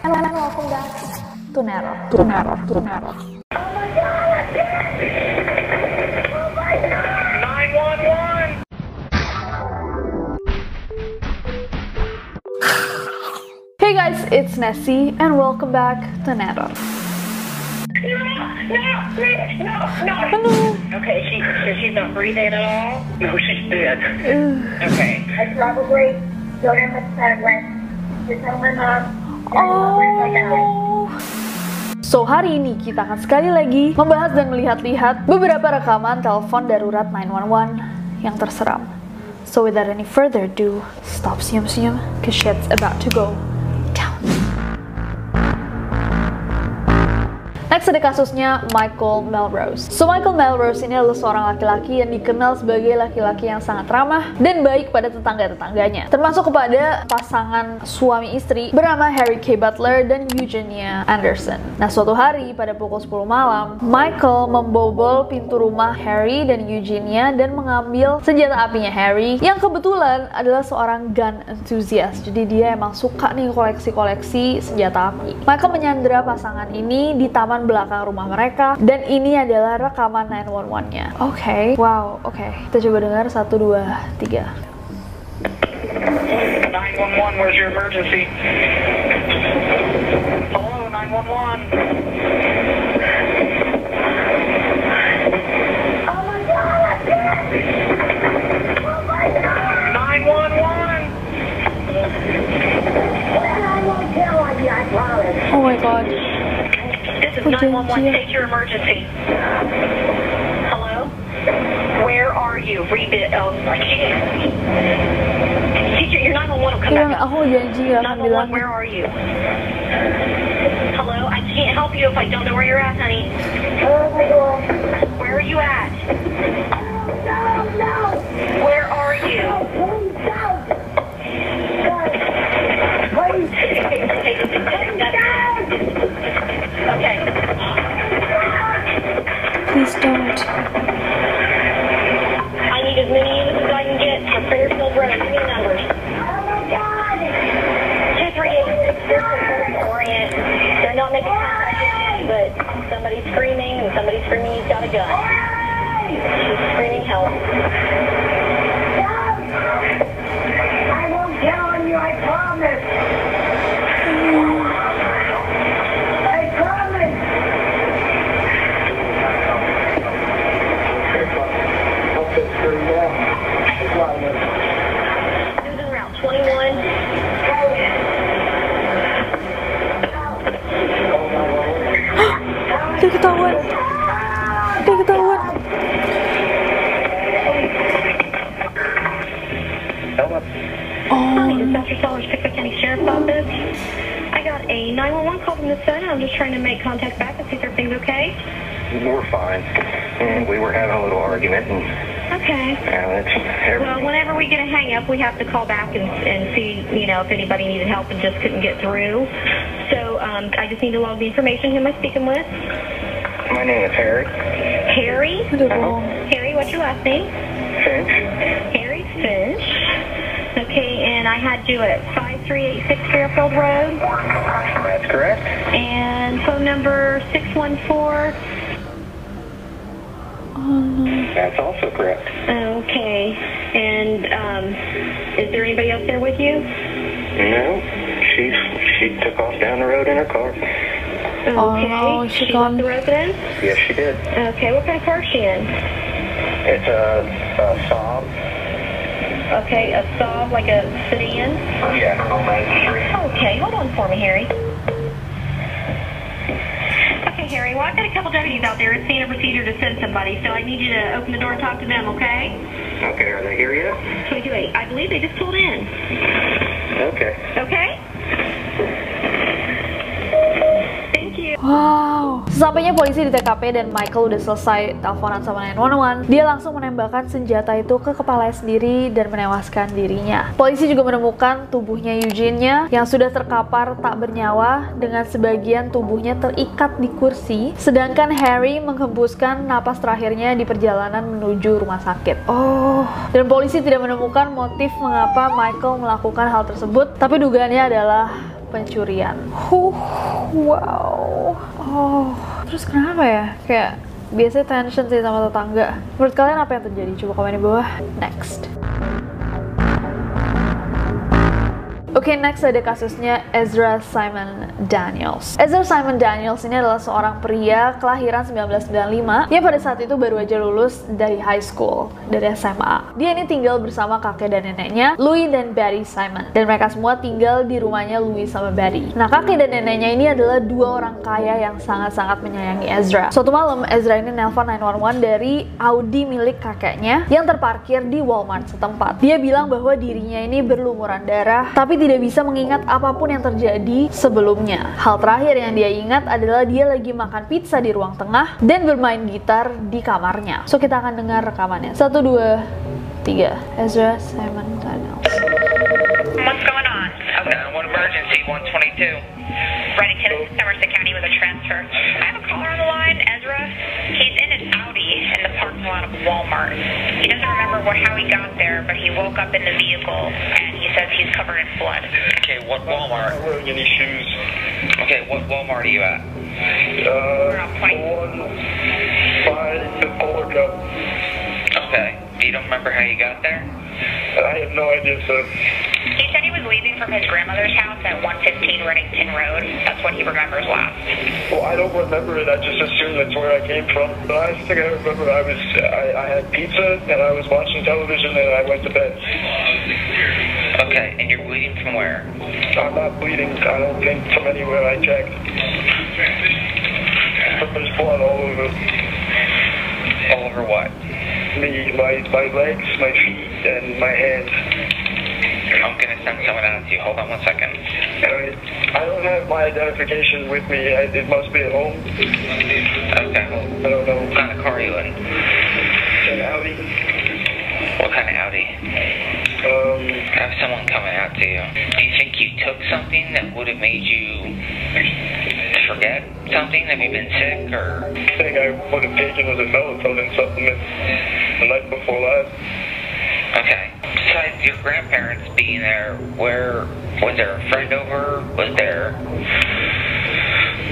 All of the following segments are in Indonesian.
And welcome back to Nero. To Nero. To Nero. 911! Hey guys, it's Nessie, and welcome back to Nero. No, no, please, no, no. Hello. Okay, she, so she's not breathing at all? No, she's dead. Okay. I probably don't have much time left to tell my mom. Oh. So hari ini kita akan sekali lagi membahas dan melihat-lihat beberapa rekaman telepon darurat 911 yang terseram. So without any further ado, stop senyum-senyum, cause shit's about to go Next ada kasusnya Michael Melrose. So Michael Melrose ini adalah seorang laki-laki yang dikenal sebagai laki-laki yang sangat ramah dan baik pada tetangga-tetangganya. Termasuk kepada pasangan suami istri bernama Harry K. Butler dan Eugenia Anderson. Nah suatu hari pada pukul 10 malam, Michael membobol pintu rumah Harry dan Eugenia dan mengambil senjata apinya Harry yang kebetulan adalah seorang gun enthusiast. Jadi dia emang suka nih koleksi-koleksi senjata api. Michael menyandera pasangan ini di taman belakang rumah mereka dan ini adalah rekaman 911-nya. Oke, wow, oke. Kita coba dengar satu dua tiga. 911, where's your emergency? Hello, 911. Oh my god, I'm dead! Oh my god! 911! I won't tell on you, I promise. Oh my god. This is Oh, 911. dear. Take your emergency. Hello? Where are you? Rebit. Oh, I can't. Teacher, your 911 will come Yang back up. aku janji gak akan 911, bilang. where are you? Hello? I can't help you if I don't know where you're at, honey. Oh my god. Where are you at? No, no! Where are you? Please don't! Please! Okay. Please don't. I need as many units as I can get for Fairfield Road. Give me the numbers. Oh my god! 2386 Orient. They're not making contact, but somebody's screaming, and somebody's screaming he's got a gun. Oh She's screaming help. Hi, this is Dr. Sellers, Pickwick County Sheriff's Office. I got a 911 call from this phone. I'm just trying to make contact back and see if everything's okay. We're fine. And we were having a little argument, and Okay. it's Well, whenever we get a hang up, we have to call back and, and see, you know, if anybody needed help and just couldn't get through. So um, I just need to log the information. Who am I speaking with? my name is Harry Harry. Aduh, bohong. Harry, what's your last name? Finch. Harry Finch. Okay, and I had you at 5386 Fairfield Road. That's correct. And phone number 614. That's also correct. Okay. And um, is there anybody else there with you? No, she she took off down the road in her car. Okay. Oh, no, she she gone. left the residence? Yes, she did. Okay, what kind of car is she in? It's a, a Saab. Okay, a Saab, like a sedan? Yeah, on Main Street. Okay, hold on for me, Harry. Okay, Harry, well, I've got a couple deputies out there. It's standard procedure to send somebody, so I need you to open the door and talk to them, okay? Okay, are they here yet? 228. I believe they just pulled in. Okay. Okay? Thank you. Wow. Sesampainya polisi di TKP dan Michael udah selesai teleponan sama 911, dia langsung menembakkan senjata itu ke kepalanya sendiri dan menewaskan dirinya. Polisi juga menemukan tubuhnya Eugene yang sudah terkapar tak bernyawa dengan sebagian tubuhnya terikat di kursi, sedangkan Harry menghembuskan napas terakhirnya di perjalanan menuju rumah sakit. Oh, dan polisi tidak menemukan motif mengapa Michael melakukan hal tersebut, tapi dugaannya adalah pencurian. Huh, wow. Oh, terus kenapa ya? Kayak biasanya tension sih sama tetangga. Menurut kalian apa yang terjadi? Coba komen di bawah. Next. Oke, next ada kasusnya Ezra Simon Daniels. Ezra Simon Daniels ini adalah seorang pria kelahiran 1995 yang pada saat itu baru aja lulus dari high school, dari SMA. Dia ini tinggal bersama kakek dan neneknya, Louis dan Barry Simon. Dan mereka semua tinggal di rumahnya Louis sama Barry. Nah, kakek dan neneknya ini adalah dua orang kaya yang sangat-sangat menyayangi Ezra. Suatu malam, Ezra ini nelpon 911 dari Audi milik kakeknya yang terparkir di Walmart setempat. Dia bilang bahwa dirinya ini berlumuran darah, tapi tidak bisa mengingat apa pun yang terjadi sebelumnya. Hal terakhir yang dia ingat adalah dia lagi makan pizza di ruang tengah dan bermain gitar di kamarnya. So kita akan dengar rekamannya. Satu, dua, tiga. Ezra Simon Daniels. What's going on? Okay, one emergency, 122. Reddington, Somerset County with a transfer. I have a caller on the line, Ezra. He's in an Audi in the parking lot of Walmart. He doesn't remember what, how he got there, but he woke up in the vehicle and he says he's covered in blood. Okay, what Walmart? I'm wearing any shoes. Okay, what Walmart are you at? Uh, one, five, the Polar Cup. Okay, you don't remember how you got there? I have no idea, sir. He said he was leaving from his grandmother's house at 115 Reddington Road. That's what he remembers last. Well, I don't remember it. I just assume that's where I came from. The last thing I remember, I was I, I had pizza and I was watching television and I went to bed. Okay, and you're bleeding from where? I'm not bleeding. I don't think from anywhere I checked. But There's blood all over All over what? me, my my legs, my feet, and my hands. I'm gonna send someone out to you. Hold on one second. I, don't have my identification with me. I, it must be at home. Okay, I don't know. what kind of car are you in? An Audi. What kind of Audi? Um, I have someone coming out to you. Do you think you took something that would have made you forget something? Have you been sick or? I think I would have taken was a melatonin supplement the night before last. Okay. Besides your grandparents being there, where was there a friend over? Was there?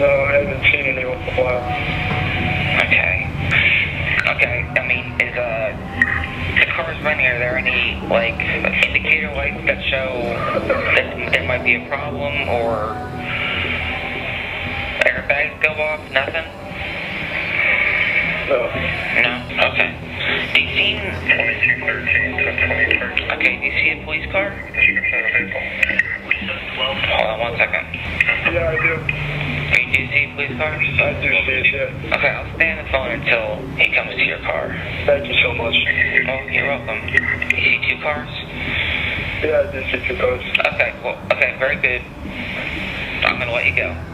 No, I haven't seen anyone for a while. Okay. Running? Are there any like indicator lights that show that there might be a problem or airbags go off? Nothing. No. No. Okay. Do you see? Okay. Do you see a police car? Hold on one second. Yeah, I do. You do see police car? I do see yeah. Okay, I'll stay on the phone until he comes to your car. Thank you so much. Oh, you're welcome. You see two cars? Yeah, I do see two cars. Okay, well, okay, very good. I'm gonna let you go.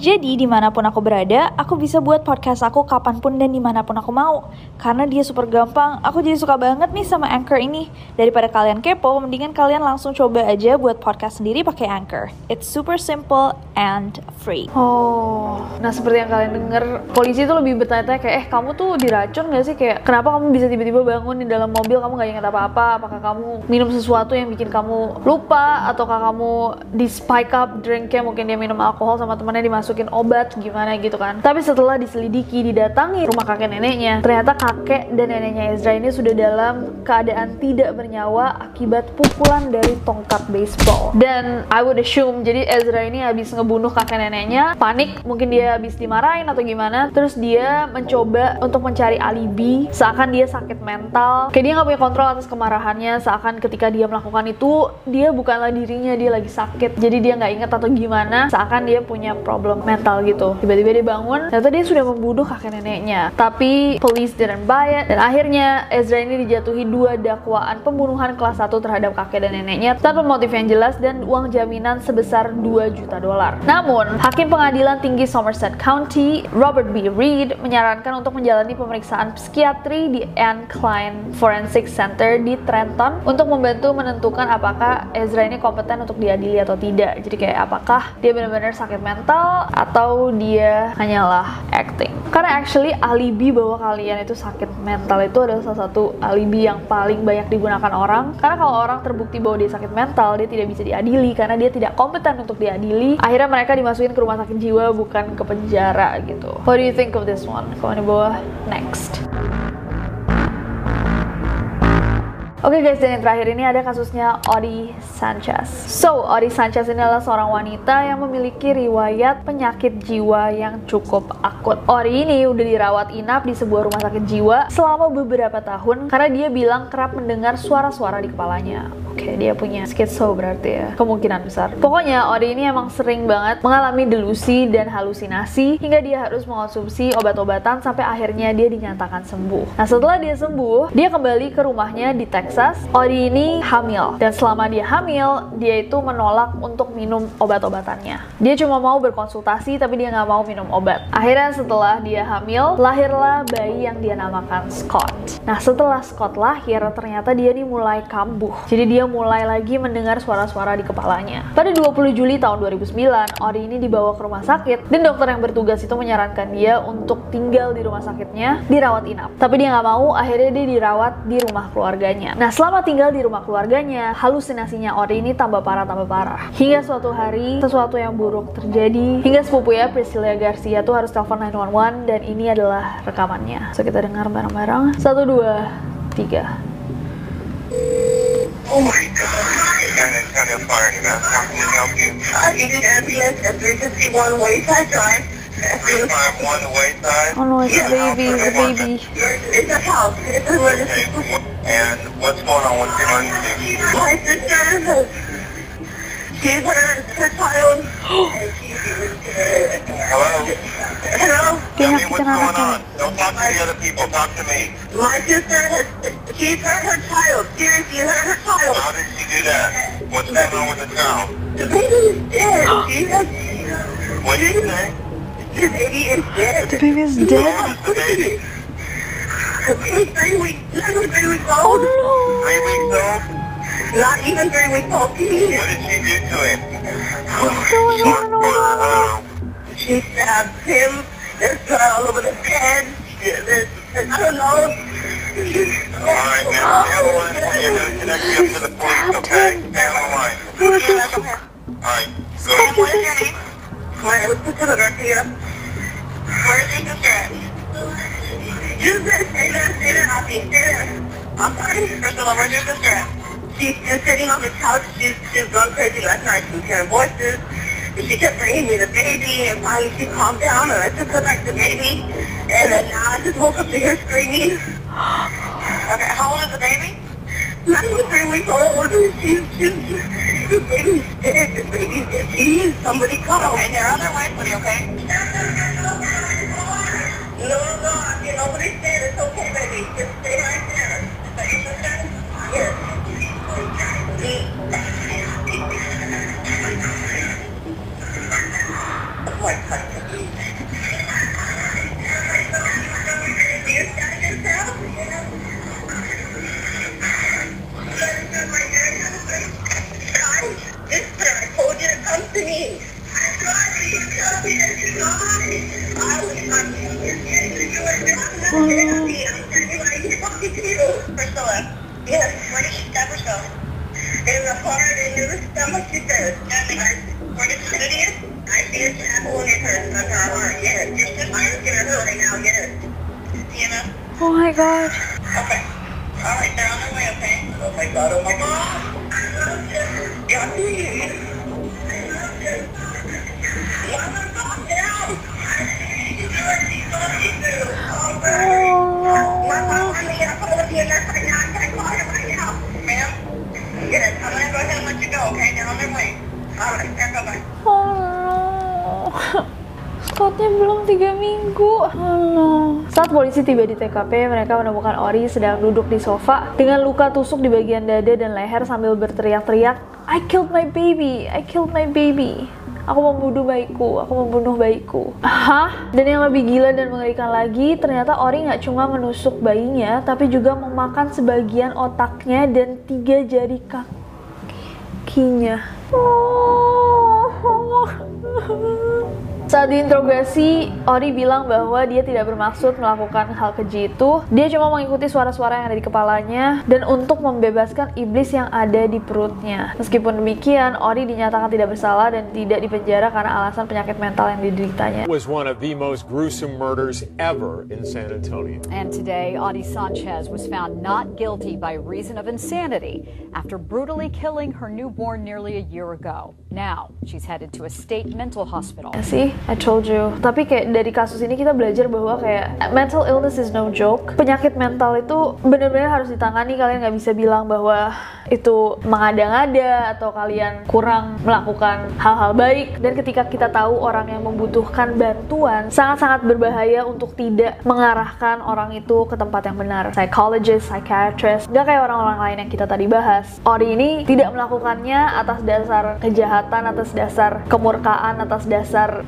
Jadi di mana pun aku berada, aku bisa buat podcast aku kapan pun dan di mana pun aku mau. Karena dia super gampang, aku jadi suka banget nih sama Anchor ini. Daripada kalian kepo, mendingan kalian langsung coba aja buat podcast sendiri pakai Anchor. It's super simple and free. Oh, nah seperti yang kalian denger, polisi itu lebih bertanya-tanya kayak, eh kamu tuh diracun gak sih? Kayak kenapa kamu bisa tiba-tiba bangun di dalam mobil, kamu gak ingat apa-apa? Apakah kamu minum sesuatu yang bikin kamu lupa? Ataukah kamu di spike up drinknya, mungkin dia minum alkohol sama temannya dimasukin obat, gimana gitu kan. Tapi setelah diselidiki, didatangi rumah kakek neneknya, ternyata kakek dan neneknya Ezra ini sudah dalam keadaan tidak bernyawa akibat pukulan dari tongkat baseball. Dan I would assume, jadi Ezra ini habis ngebunuh kakek neneknya, panik, mungkin dia habis dimarahin atau gimana, terus dia mencoba untuk mencari alibi, seakan dia sakit mental, kayak dia nggak punya kontrol atas kemarahannya, seakan ketika dia melakukan itu, dia bukanlah dirinya, dia lagi sakit, jadi dia nggak ingat atau gimana, seakan dia punya problem mental gitu. Tiba-tiba dia bangun, ternyata dia sudah membunuh kakek neneknya. Tapi police didn't buy it, dan akhirnya Ezra ini dijatuhi dua dakwaan pembunuhan kelas 1 terhadap kakek dan neneknya tanpa motif yang jelas dan uang jaminan sebesar 2 juta dolar. Namun, Hakim Pengadilan Tinggi Somerset County, Robert B. Reed, menyarankan untuk menjalani pemeriksaan psikiatri di Anne Klein Forensic Center di Trenton untuk membantu menentukan apakah Ezra ini kompeten untuk diadili atau tidak. Jadi kayak apakah dia benar-benar sakit mental atau dia hanyalah acting. Karena actually alibi bahwa kalian itu sakit mental itu adalah salah satu alibi yang paling banyak digunakan orang. Karena kalau orang terbukti bahwa dia sakit mental, dia tidak bisa diadili karena dia tidak kompeten untuk diadili. Akhirnya mereka dimasukin ke rumah sakit jiwa bukan ke penjara gitu. What do you think of this one? Komen di bawah. Next. Oke okay guys, dan yang terakhir ini ada kasusnya Odi Sanchez. So, Odi Sanchez ini adalah seorang wanita yang memiliki riwayat penyakit jiwa yang cukup akut. Odi ini udah dirawat inap di sebuah rumah sakit jiwa selama beberapa tahun karena dia bilang kerap mendengar suara-suara di kepalanya. Okay, dia punya schizo berarti ya, kemungkinan besar. Pokoknya Odi ini emang sering banget mengalami delusi dan halusinasi hingga dia harus mengonsumsi obat-obatan sampai akhirnya dia dinyatakan sembuh. Nah, setelah dia sembuh, dia kembali ke rumahnya di Texas Odi ini hamil. Dan selama dia hamil, dia itu menolak untuk minum obat-obatannya. Dia cuma mau berkonsultasi, tapi dia nggak mau minum obat. Akhirnya setelah dia hamil, lahirlah bayi yang dia namakan Scott. Nah, setelah Scott lahir, ternyata dia nih mulai kambuh. Jadi dia mulai lagi mendengar suara-suara di kepalanya. Pada 20 Juli tahun 2009, Odi ini dibawa ke rumah sakit, dan dokter yang bertugas itu menyarankan dia untuk tinggal di rumah sakitnya, dirawat inap. Tapi dia nggak mau, akhirnya dia dirawat di rumah keluarganya. Nah, selama tinggal di rumah keluarganya, halusinasinya Ori ini tambah parah tambah parah. Hingga suatu hari, sesuatu yang buruk terjadi. Hingga sepupu ya Priscilla Garcia tuh harus telepon 911 dan ini adalah rekamannya. So kita dengar bareng-bareng. Satu, dua, tiga. Oh my god. Lieutenant Fire, how can we help you? I need an ambulance at 351 Wayside Drive. 351 Wayside. Oh no, it's a baby, it's a baby. It's a house. It's an emergency. And what's going on with the emergency? My sister has she's her, her child. Hello? Hello? Tell me what's going on. Don't talk to the other people. Talk to me. My sister has she's hurt her child. Seriously, hurt her child. How did she do that? What's going on with the child? The baby is dead. She has What did you say? the baby is dead. The baby is dead. old is the baby? She's three weeks, not even three weeks old. Oh, three weeks old? Not even three weeks old. What did she do to him? She stabbed him. There's blood all over the me. I'm going to connect you up to the okay? Stay on line. Alright, go ahead. What is your name? My name is Priscilla. Where is your sister? You said stay be there. I'm sorry, Priscilla, where's your sister? She's just sitting on the couch. She's, she's crazy last night. She was hearing voices. She kept bringing me the baby, and finally she calmed down, and I took her back the baby. And then now I just woke up to her screaming. Okay, how old is the baby? Not even three weeks old. She's, she's, the baby's dead. The baby's dead. She needs somebody come. Okay, there are other ways, buddy, okay? No, no, you know what he said. It's okay, baby. Just stay right there. Yes. Hurt right now, yes. You know? Oh my god. Okay. All right, they're on their way, okay? Oh my god, oh my god. Yeah, I see you. Mama, calm down. Mama, I'm here. I'm gonna be a nurse right now. I'm gonna call her right now. Ma'am? Yes, I'm gonna go ahead and let you go, okay? They're on their way. All right, bye-bye. Oh no. Scottnya belum tiga minggu. Halo. Saat polisi tiba di TKP, mereka menemukan Ori sedang duduk di sofa dengan luka tusuk di bagian dada dan leher sambil berteriak-teriak, I killed my baby, I killed my baby. Aku membunuh bayiku, aku membunuh bayiku. Hah? Dan yang lebih gila dan mengerikan lagi, ternyata Ori nggak cuma menusuk bayinya, tapi juga memakan sebagian otaknya dan tiga jari kakinya. Saat diinterogasi, Ori bilang bahwa dia tidak bermaksud melakukan hal keji itu. Dia cuma mengikuti suara-suara yang ada di kepalanya dan untuk membebaskan iblis yang ada di perutnya. Meskipun demikian, Ori dinyatakan tidak bersalah dan tidak dipenjara karena alasan penyakit mental yang dideritanya. was one of the most gruesome murders ever in San Antonio. And today, Audie Sanchez was found not guilty by reason of insanity after brutally killing her newborn nearly a year ago. Now, she's headed to a state mental hospital. Ya sih, I told you. Tapi kayak dari kasus ini kita belajar bahwa kayak mental illness is no joke. Penyakit mental itu benar-benar harus ditangani. Kalian nggak bisa bilang bahwa itu mengada-ngada atau kalian kurang melakukan hal-hal baik. Dan ketika kita tahu orang yang membutuhkan bantuan, sangat-sangat berbahaya untuk tidak mengarahkan orang itu ke tempat yang benar. Psychologist, psychiatrist, nggak kayak orang-orang lain yang kita tadi bahas. Ori ini tidak melakukannya atas dasar kejahatan, atas dasar kemurkaan, atas dasar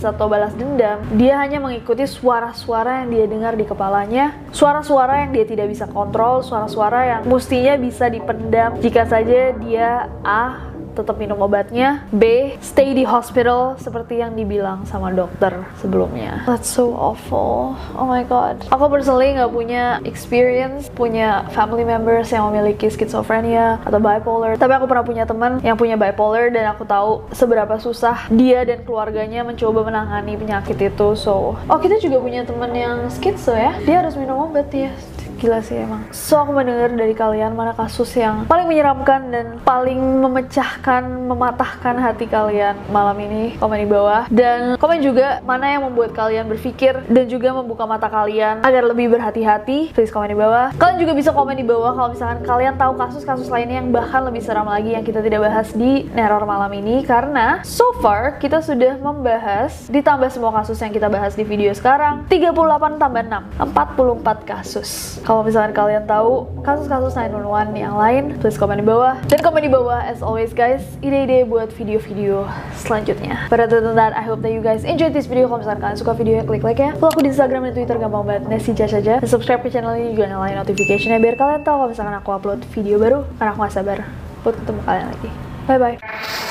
atau balas dendam. Dia hanya mengikuti suara-suara yang dia dengar di kepalanya, suara-suara yang dia tidak bisa kontrol, suara-suara yang mestinya bisa dipendam jika saja dia A tetap minum obatnya. B, stay di hospital seperti yang dibilang sama dokter sebelumnya. That's so awful. Oh my god. Aku personally nggak punya experience, punya family members yang memiliki schizophrenia atau bipolar. Tapi aku pernah punya teman yang punya bipolar dan aku tahu seberapa susah dia dan keluarganya mencoba menangani penyakit itu. So, oh kita juga punya teman yang schizo ya. Dia harus minum obat ya gila sih emang. So aku mau denger dari kalian mana kasus yang paling menyeramkan dan paling memecahkan, mematahkan hati kalian malam ini. Komen di bawah dan komen juga mana yang membuat kalian berpikir dan juga membuka mata kalian agar lebih berhati-hati. Please komen di bawah. Kalian juga bisa komen di bawah kalau misalkan kalian tahu kasus-kasus lainnya yang bahkan lebih seram lagi yang kita tidak bahas di Neror malam ini karena so far kita sudah membahas ditambah semua kasus yang kita bahas di video sekarang 38 tambah 6 44 kasus kalau misalkan kalian tahu kasus-kasus 911 yang lain, please komen di bawah. Dan komen di bawah, as always guys, ide-ide buat video-video selanjutnya. But other that, I hope that you guys enjoyed this video. Kalau misalkan kalian suka videonya, klik like ya. Follow aku di Instagram dan Twitter, gampang banget. Nesija saja. Dan subscribe ke channel ini juga nyalain notification-nya biar kalian tahu kalau misalkan aku upload video baru. Karena aku gak sabar buat ketemu kalian lagi. Bye-bye.